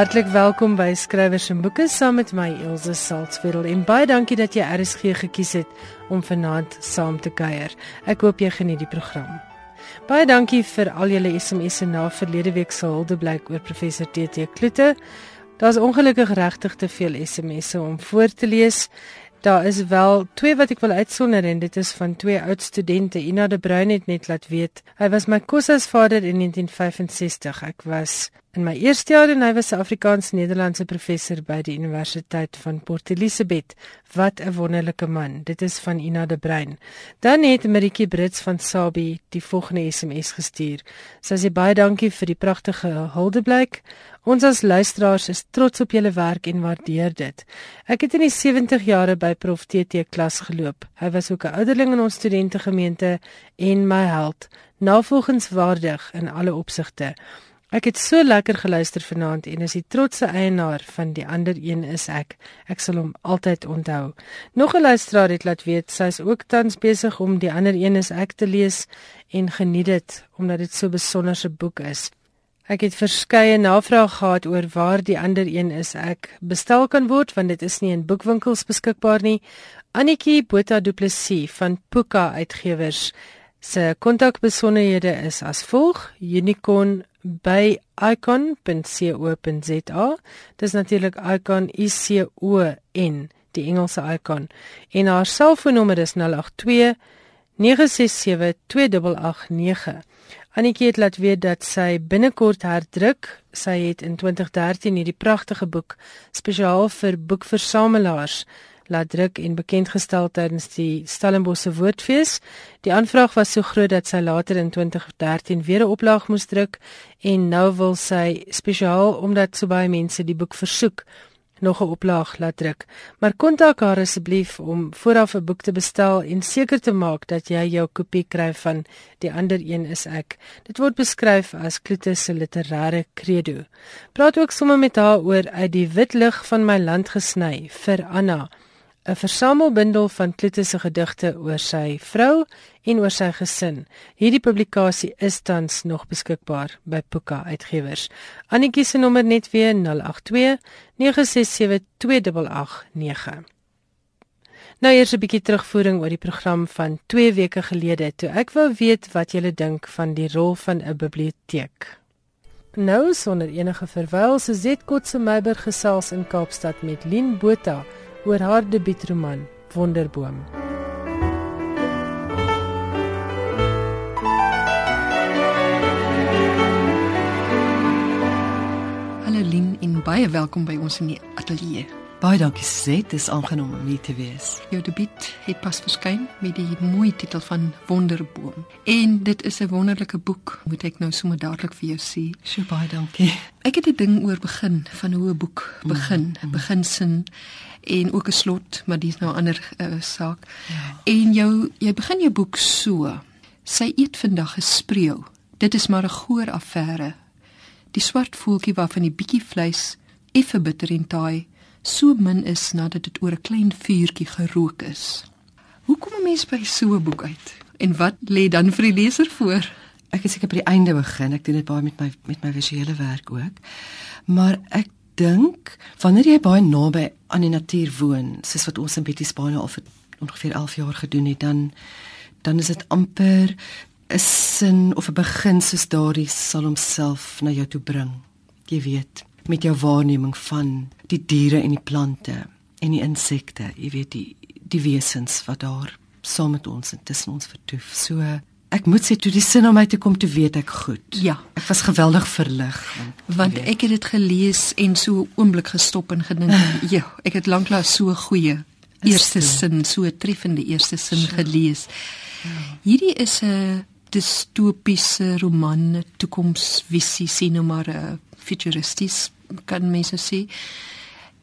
Hartlik welkom by Skrywers en Boeke saam met my Elsje Salzwetel en baie dankie dat jy RSG gekies het om vanaand saam te kuier. Ek hoop jy geniet die program. Baie dankie vir al julle SMS'e na verlede week se huldeblyk oor professor TT Kloete. Daar's ongelukkig regtig te veel SMS'e om voor te lees. Daar is wel twee wat ek wil uitsonder en dit is van twee oud studente. Ina de Bruin het net laat weet. Hy was my kosas vader in 1965. Ek was In my eerste jaar en hy was 'n Afrikaans-Nederlandse professor by die Universiteit van Port Elizabeth. Wat 'n wonderlike man. Dit is van Ina de Bruin. Dan het Maritjie Brits van Sabie die volgende SMS gestuur. Sy sê baie dankie vir die pragtige huldeblyk. Ons as luisteraars is trots op julle werk en waardeer dit. Ek het in die 70 jare by Prof TT klas geloop. Hy was ook 'n ouderling in ons studentegemeente en my held. Navolgingswaardig in alle opsigte. Ek het so lekker geluister vanaand en is die trotse eienaar van die ander een is ek. Ek sal hom altyd onthou. Nog 'n luisteraar het laat weet sy is ook tans besig om die ander een is ek te lees en geniet dit omdat dit so 'n besonderse boek is. Ek het verskeie navrae gehad oor waar die ander een is ek bestel kan word want dit is nie in boekwinkels beskikbaar nie. Annetjie Botha Du Plessis van Puka Uitgewers se kontakbesonderhede is as volg: unicorn by icon.co.za. Dis natuurlik icon I C O N, die Engelse icon. En haar selfoonnommer is 082 967 2889. Annetjie het laat weet dat sy binnekort herdruk. Sy het in 2013 hierdie pragtige boek spesiaal vir boekversamelaars laat druk en bekend gestel tydens die Stellenbosse Woordfees. Die aanvraag was so groot dat sy later in 2013 weer 'n oplaag moes druk en nou wil sy spesiaal omdat so baie mense die boek versoek nog 'n oplaag laat druk. Maar kontak haar asseblief om vooraf 'n boek te bestel en seker te maak dat jy jou kopie kry van Die ander een is ek. Dit word beskryf as Kloete se literêre credo. Praat ook sommer met haar oor uit die wit lig van my land gesny vir Anna. 'n versamelbundel van Kloete se gedigte oor sy vrou en oor sy gesin. Hierdie publikasie is tans nog beskikbaar by Puka Uitgewers. Annetjie se nommer net weer 082 967 2889. Nou eers 'n bietjie terugvoering oor die program van 2 weke gelede toe ek wou weet wat julle dink van die rol van 'n biblioteek. Nou sonder enige verwyl se Zetkotse Meiberg gesels in Kaapstad met Lien Botha oor haar debuutroman Wonderboom. Hallo Lien en baie welkom by ons in die ateljee. Baie dankie Suzette, dit is aangenaam om hier te wees. Jou debuut het pas verskyn met die mooi titel van Wonderboom. En dit is 'n wonderlike boek, moet ek nou sommer dadelik vir jou sê. So baie dankie. Ek het 'n ding oor begin van hoe 'n boek begin, mm -hmm. beginsin en ook 'n slot, maar dis nou 'n ander uh, saak. Ja. En jou jy begin jou boek so. Sy eet vandag gespreeu. Dit is maar 'n goeie affære. Die swart voeltjie waarvan die bietjie vleis effe bitter en taai so min is nadat dit oor 'n klein vuurtjie gerook is. Hoe kom 'n mens by so 'n boek uit? En wat lê dan vir die leser voor? Ek het seker by die einde begin. Ek doen dit baie met my met my visuele werk ook. Maar ek dink wanneer jy baie naby aan die natuur woon, soos wat ons in Betty Spane al vir ongeveer 11 jaar gedoen het, dan dan is dit amper 'n sin of 'n begin soos daardie sal homself na jou toe bring. Jy weet, met jou waarneming van die diere en die plante en die insekte, jy weet die die wesens wat daar saam met ons en tussen ons vertoef. So Ek moet sê toe die sin om my te kom te weet ek goed. Ja, ek was geweldig verlig want, want ek het dit gelees en so oomblik gestop en gedink, ja, ek het lanklaas so goeie eerste sin, so treffende eerste sin sure. gelees. Ja. Hierdie is 'n distopiese roman, toekomsvisie, sien nou maar 'n futuristies kan mense sê.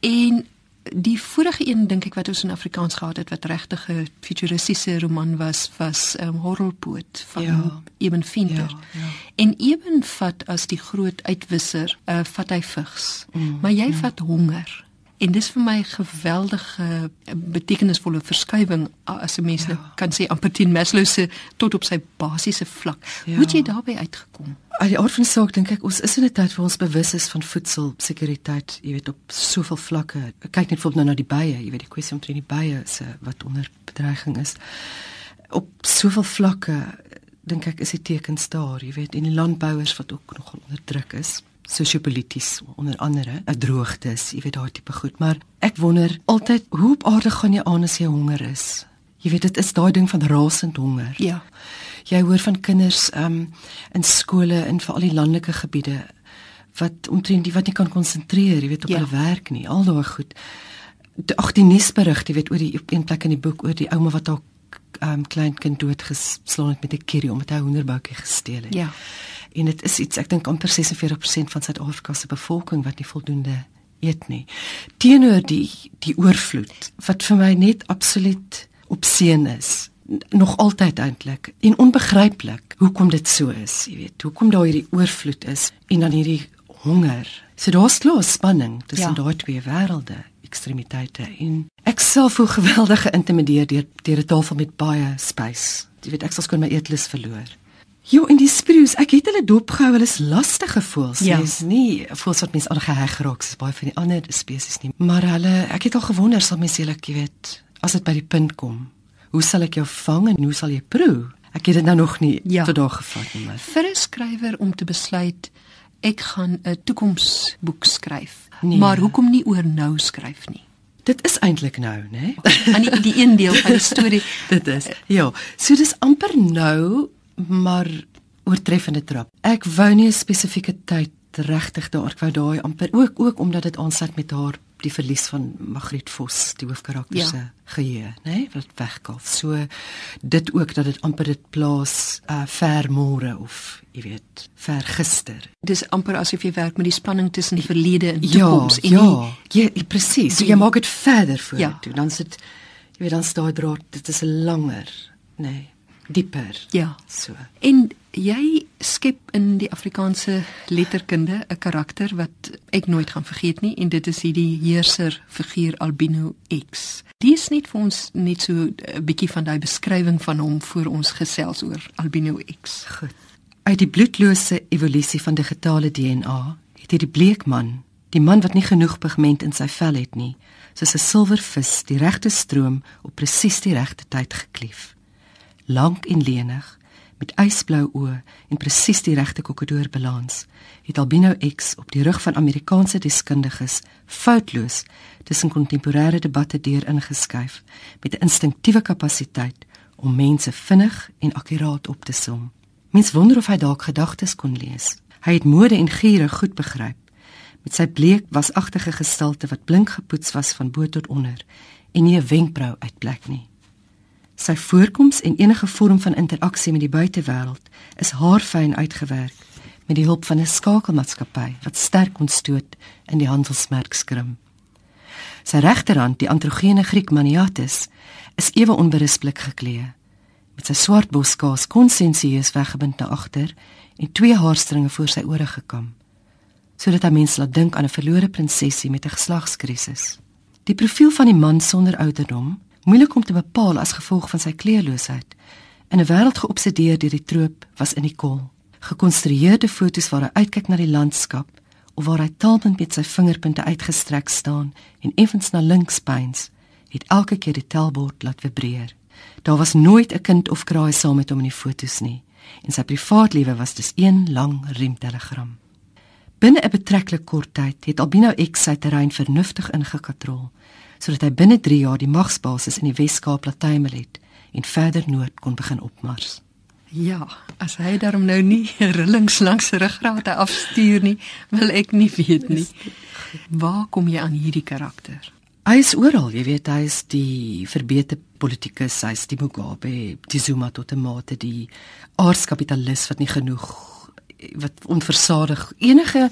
En die vorige een dink ek wat ons in Afrikaans gehad het wat regtig 'n futuristiese roman was was um, Horrelpoot van ja. Eben Finter. Ja, ja. En Eben vat as die groot uitwisser, uh, vat hy vigs. Mm, maar jy mm. vat honger. En dis vir my geweldige eh, betekenisvolle verskywing as 'n mens ja. kan sê amper teen Maslow se tot op sy basiese vlak. Ja. Hoe het jy daarbey uitgekom? Al die aard van saak dink ek ons is in 'n tyd waar ons bewus is van voedselsekuriteit, jy weet op soveel vlakke. Kyk net voorbeeld nou na die bye, jy weet die kwessie omtrent die bye se wat onder bedreiging is. Op soveel vlakke dink ek is die tekens daar, jy weet, en die landbouers wat ook nogal onder druk is sosio-polities onder andere 'n droogtes, jy weet daai tipe goed, maar ek wonder altyd hoe op aarde gaan jy aan as jy honger is? Jy weet dit is daai ding van rasend honger. Ja. Jy hoor van kinders um in skole in veral die landelike gebiede wat omtrent die wat nie kan konsentreer, jy weet op ja. hulle werk nie, al daai goed. Ag die nuusberig, jy weet oor die een plek in die boek oor die ouma wat haar um klein kind doodgeslaan het met 'n curry omdat hy 'n hoenderboutjie gesteel het. Ja. En dit is iets ek dink amper 46% van Suid-Afrika se bevolking wat nie voldoende eet nie. Teenoor die die oorvloed wat vir my net absoluut opseën is nog altyd eintlik en onbegryplik hoekom dit so is jy weet hoekom daar hierdie oorvloed is en dan hierdie honger. So daar's klaar spanning tussen ja. daai twee wêrelde ekstremiteite en ek self voel geweldig geïntimideer deur deur 'n tafel met baie space jy weet ek sal skoon my eetlus verloor Jo, en die sprues, ek het hulle dopgehou, hulle is lastige voels. Ja. Dis nie voels wat mens aangeheg raak soos baie van die ander spesies nie. Maar hulle, ek het al gewonder sal mens julle, jy weet, as dit by die punt kom, hoe sal ek jou vang en hoe sal jy proe? Ek het dit nou nog nie ja. tot daar gevat nie, maar vir 'n skrywer om te besluit ek gaan 'n toekomsboek skryf. Nee. Maar hoekom nie oor nou skryf nie? Dit is eintlik nou, né? Aan die, die een deel van die storie. dit is. Ja, so dis amper nou maar oortreffende trap. Ek wou nie 'n spesifieke tyd regtig daar, ek wou daai amper ook ook omdat dit aansluit met haar die verlies van Magriet Vos, die hoofkarakter ja. se geheue, nê, nee, wat wegkalf. So dit ook dat dit amper dit plaas uh ver môre of jy weet, ver gister. Dis amper asof jy werk met die spanning tussen die verlede en die ja, toekoms en ja, ja, ja, presies. So jy maak dit verder voor ja. dan sit jy weet dan staan draad, dit is 'n langer, nê. Nee dieper. Ja, so. En jy skep in die Afrikaanse letterkunde 'n karakter wat ek nooit gaan vergeet nie en dit is hierdie heerser figuur Albino X. Dis net vir ons net so 'n bietjie van daai beskrywing van hom voor ons gesels oor Albino X. Goed. Uit die bloedlose evolusie van digitale DNA het hierdie bleek man, die man wat nie genoeg pigment in sy vel het nie, soos 'n silwervis die regte stroom op presies die regte tyd geklief lank en lenig met ysblou oë en presies die regte kokodoorbalans het Albino X op die rug van Amerikaanse deskundiges foutloos tussen kontemporêre debatte deur ingeskuif met 'n instinktiewe kapasiteit om mense vinnig en akkuraat op te som. Mens wonder of hy dalk gedagtes kon lees. Hy het mode en giere goed begryp met sy bleek wasagtige gestalte wat blink gepoets was van bo tot onder en nie 'n wenkbrau uitplek nie. Sy voorkoms en enige vorm van interaksie met die buitewêreld is haarfyn uitgewerk met die hulp van 'n skakelmaatskappy wat sterk ontstoot in die handelsmerk skrim. Sy regterhand, die androgene Griek Maniatis, is ewe onberispelik geklee met sy swart boskaas konsensieus weggebind na agter en twee haarstringe voor sy ore gekam sodat hy mense laat dink aan 'n verlore prinsesie met 'n geslagskrisis. Die profiel van die man sonder ouderdom moeilik om te bepaal as gevolg van sy kleurloosheid. In 'n wêreld geobsedeer deur die troop was in die kol. Gekonstrueerde fotos waar hy uitkyk na die landskap of waar hy taalpunt met sy vingerpunte uitgestrek staan en effens na links pyns, het elke keer die telbord laat vibreer. Daar was nooit 'n kind of kraai saam met hom in die fotos nie en sy privaatlewe was dus een lang riemtelegram. Binne 'n betreklik kort tyd het Albino X sy terrein vernuftig ingekatrol sodat hy binne 3 jaar die magsbasis in die Wes-Kaap laat tuimel het en verder noord kon begin opmars. Ja, as hy daarom nou nie rillings langs sy ruggraat afstuur nie, wil ek nie weet nie. Waar kom jy aan hierdie karakter? Hy is oral, jy weet, hy is die verbeter politikus, hy is die Mugabe, die Zuma tot 'n mate die aardskapitalis wat nie genoeg wat onversadig enige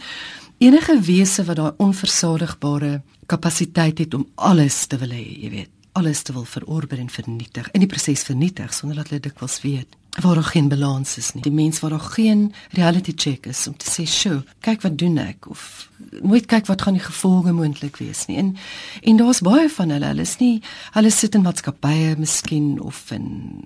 enige wese wat daai onversadigbare kapasiteit het om alles te wil hê, jy weet, alles te wil verorber en vernietig, in die proses vernietig sonder dat hulle dikwels weet. waar daar geen balans is nie. Die mens waar daar geen reality check is om te sê, "Sjoe, kyk wat doen ek?" of nooit kyk wat gaan die gevolge moontlik wees nie. En en daar's baie van hulle, hulle is nie hulle sit in maatskappye miskien of in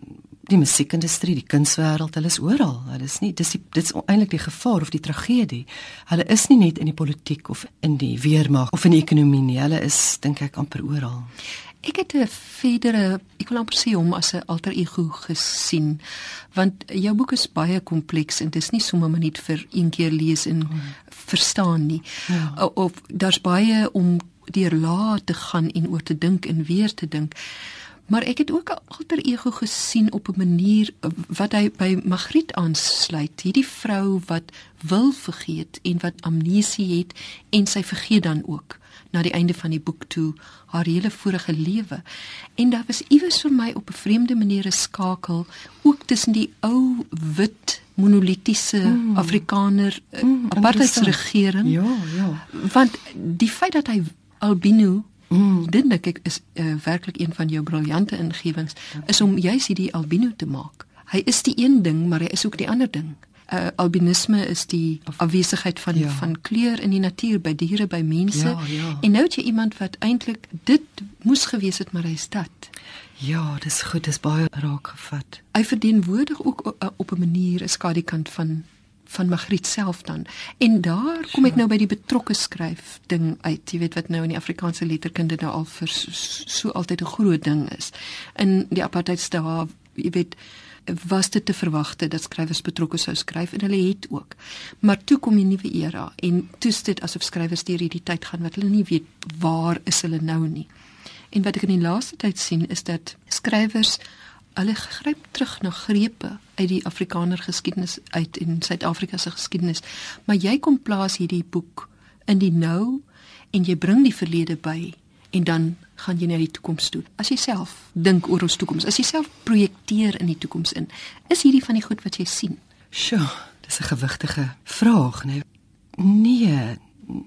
die musiekindustrie, die kunswêreld, hulle is oral. Hulle is nie dis die, dit is eintlik die gevaar of die tragedie. Hulle is nie net in die politiek of in die weermag of in die ekonomie nie. Hulle is dink ek amper oral. Ek het 'n verdere, ek wil amper sê hom as 'n alter ego gesien, want jou boek is baie kompleks en dit is nie sommer net vir een keer lees en hmm. verstaan nie. Ja. Of, of daar's baie om deur lae te gaan en oor te dink en weer te dink. Maar ek het ook 'n alter ego gesien op 'n manier wat hy by Magriet aansluit. Hierdie vrou wat wil vergeet en wat amnesie het en sy vergeet dan ook na die einde van die boek toe haar hele vorige lewe. En daar was iewers vir my op 'n vreemde manier 'n skakel ook tussen die ou wit monolitiese mm. Afrikaner eh, mm, apartheidsregering. Ja, ja. Want die feit dat hy albino Mm. Dit dink ek is uh, werklik een van jou briljante ingewings is om juis hierdie albino te maak. Hy is die een ding, maar hy is ook die ander ding uh, albinisme is die afwesigheid van ja. van kleur in die natuur by diere by mense ja, ja. en nou het jy iemand wat eintlik dit moes gewees het maar hy's dit ja dis goed dis baie raak gevat hy verteenwoordig ook uh, op 'n manier 'n skadukant van van Magriet self dan. En daar kom ek nou by die betrokke skryf ding uit. Jy weet wat nou in die Afrikaanse letterkunde nou al vir so, so altyd 'n groot ding is. In die apartheidstaat, jy weet, was dit te verwagte dat skrywers betrokke sou skryf en hulle het ook. Maar toe kom die nuwe era en toe is dit asof skrywers deur hierdie tyd gaan wat hulle nie weet waar is hulle nou nie. En wat ek in die laaste tyd sien is dat skrywers hulle gryp terug na grepe uit die Afrikaner geskiedenis uit en Suid-Afrika se geskiedenis. Maar jy kom plaas hierdie boek in die nou en jy bring die verlede by en dan gaan jy na die toekoms toe. As jy self dink oor ons toekoms, as jy self projekteer in die toekoms in, is hierdie van die goed wat jy sien. Sjoe, dis 'n gewigtige vraag, nee. Nee,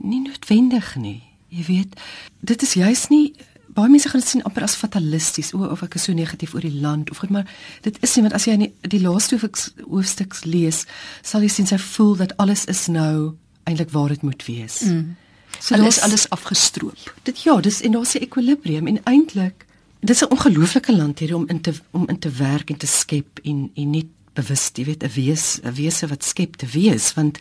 nie noodwendig nie. Jy weet, dit is juis nie baie mense gaan dit sien amper as fatalisties o of ek is so negatief oor die land of goed maar dit is nie want as jy die, die laaste hoofstuks lees sal jy sien sy voel dat alles is nou eintlik waar dit moet wees. Mm. So hulle is alles afgestroop. Dit ja, dis en daar's 'n ekwilibrium en eintlik dis 'n ongelooflike land hier om in te om in te werk en te skep en en net bewus, jy weet, 'n wees, 'n wese wat skep te wees want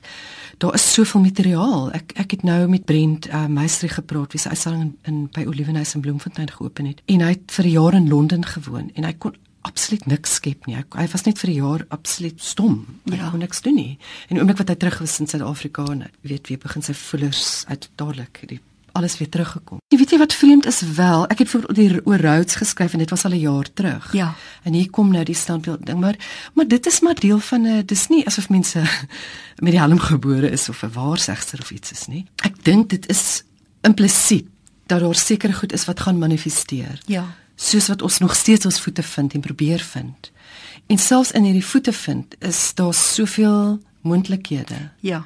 daar is soveel materiaal. Ek ek het nou met Brent uh, Meistrie gepraat wie se uitstalling in, in by Olivenhuis in Bloemfontein geopen het en hy het vir jare in Londen gewoon en hy kon absoluut niks skep nie. Hy, hy was net vir 'n jaar absoluut stom. Hy ja. kon niks doen nie. En oomblik wat hy terug was in Suid-Afrika en weet wie begin sy voelers uit dadelik die alles weer teruggekom. Jy weet jy wat vreemd is wel, ek het vir die oor Rhodes geskryf en dit was al 'n jaar terug. Ja. En hier kom nou die standbeeld ding, maar maar dit is maar deel van 'n dis nie asof mense met die helm gebore is of 'n waarsegster of iets is nie. Ek dink dit is implisiet dat daar seker goed is wat gaan manifesteer. Ja soos wat ons nog steeds ons voete vind en probeer vind. En selfs in hierdie voete vind is daar soveel moontlikhede. Ja.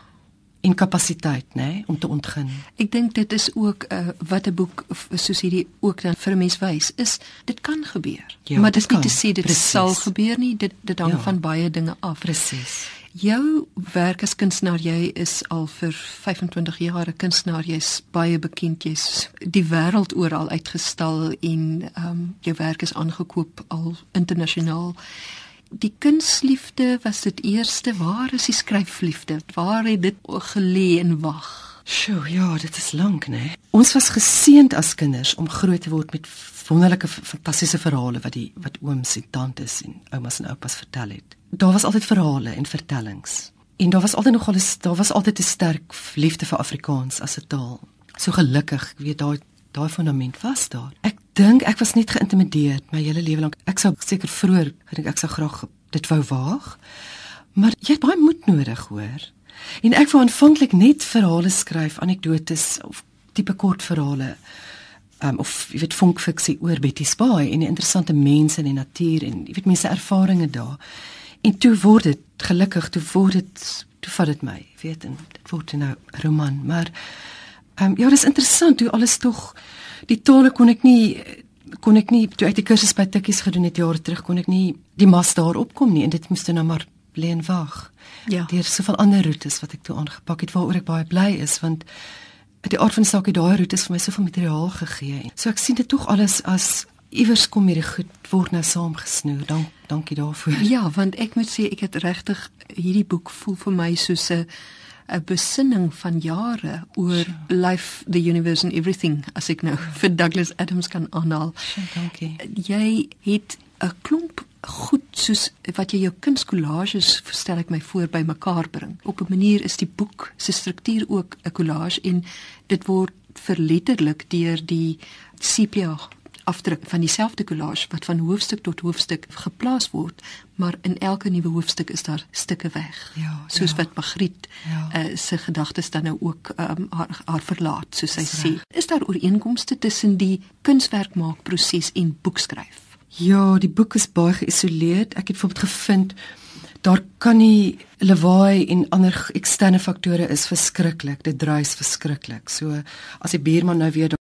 En kapasiteit, nê, nee, om te ontgin. Ek dink dit is ook uh, wat 'n boek soos hierdie ook dan vir 'n mens wys, is dit kan gebeur. Ja, maar dit is nie te sê dit Precies. sal gebeur nie. Dit dit hang ja. van baie dinge af. Presies. Jou werk as kunstenaar, jy is al vir 25 jaar 'n kunstenaar. Jy's baie bekend. Jy's die wêreld oral uitgestal en ehm um, jou werk is aangekoop al internasionaal. Die kunsliefde was dit eerste. Waar is die skryfliefde? Waar het dit gelê en wag? Sjoe, ja, dit is lank, né? Ons was geseënd as kinders om groot te word met wonderlike fantastiese verhale wat die wat ooms en tantes en oumas en oupas vertel het daar was altyd verhale en vertellings. En daar was altyd nogal 'n daar was altyd 'n sterk liefde vir Afrikaans as 'n taal. So gelukkig, weet daai daai fundament was daar. Ek dink ek was net geïntimideer my hele lewe lank. Ek sou seker vroeër gedink ek sou graag dit wou waag. Maar jy het baie moed nodig, hoor. En ek wou aanvanklik net verhale skryf, anekdotes of tipe kort verhale. Um, of jy weet funkfiksie oor Betty Spy en die interessante mense in die natuur en jy weet mense ervarings daar. En toe word dit gelukkig, toe word dit toe vat dit my, weet en dit word nou 'n roman, maar ehm um, ja, dis interessant hoe alles tog die tale kon ek nie kon ek nie toe ek die kursus by Tikkies gedoen het jare terug kon ek nie die mas daar opkom nie en dit moes nou maar bly en wag. Ja. Daar is soveel ander roetes wat ek toe aangepak het waaroor ek baie bly is want die aard van die saak het daai roetes vir my soveel materiaal gegee. So ek sien dit tog alles as iewers kom hierdie goed word nou saamgesnoer. Dank dankie daarvoor. Ja, want ek moet sê ek het regtig hierdie boek voel vir my soos 'n 'n besinning van jare oor sure. life, the universe and everything as ek nou vir Douglas Adams kan aanhaal. Sure, dankie. Jy het 'n klomp goed soos wat jy jou kunskollages verstel ek my voor by mekaar bring. Op 'n manier is die boek se struktuur ook 'n collage en dit word verletterlik deur die sepia afdruk van dieselfde collage wat van hoofstuk tot hoofstuk geplaas word, maar in elke nuwe hoofstuk is daar stukke weg. Ja, soos ja. wat Magriet Ja. uh, se gedagtes dan nou ook um, haar haar verlaat, soos sy sê. Is daar ooreenkomste tussen die kunswerkmaakproses en boekskryf? Ja, die boek is baie geïsoleerd. Ek het bijvoorbeeld gevind daar kan nie lawaai en ander eksterne faktore is verskriklik. Dit druis verskriklik. So as die buurman nou weer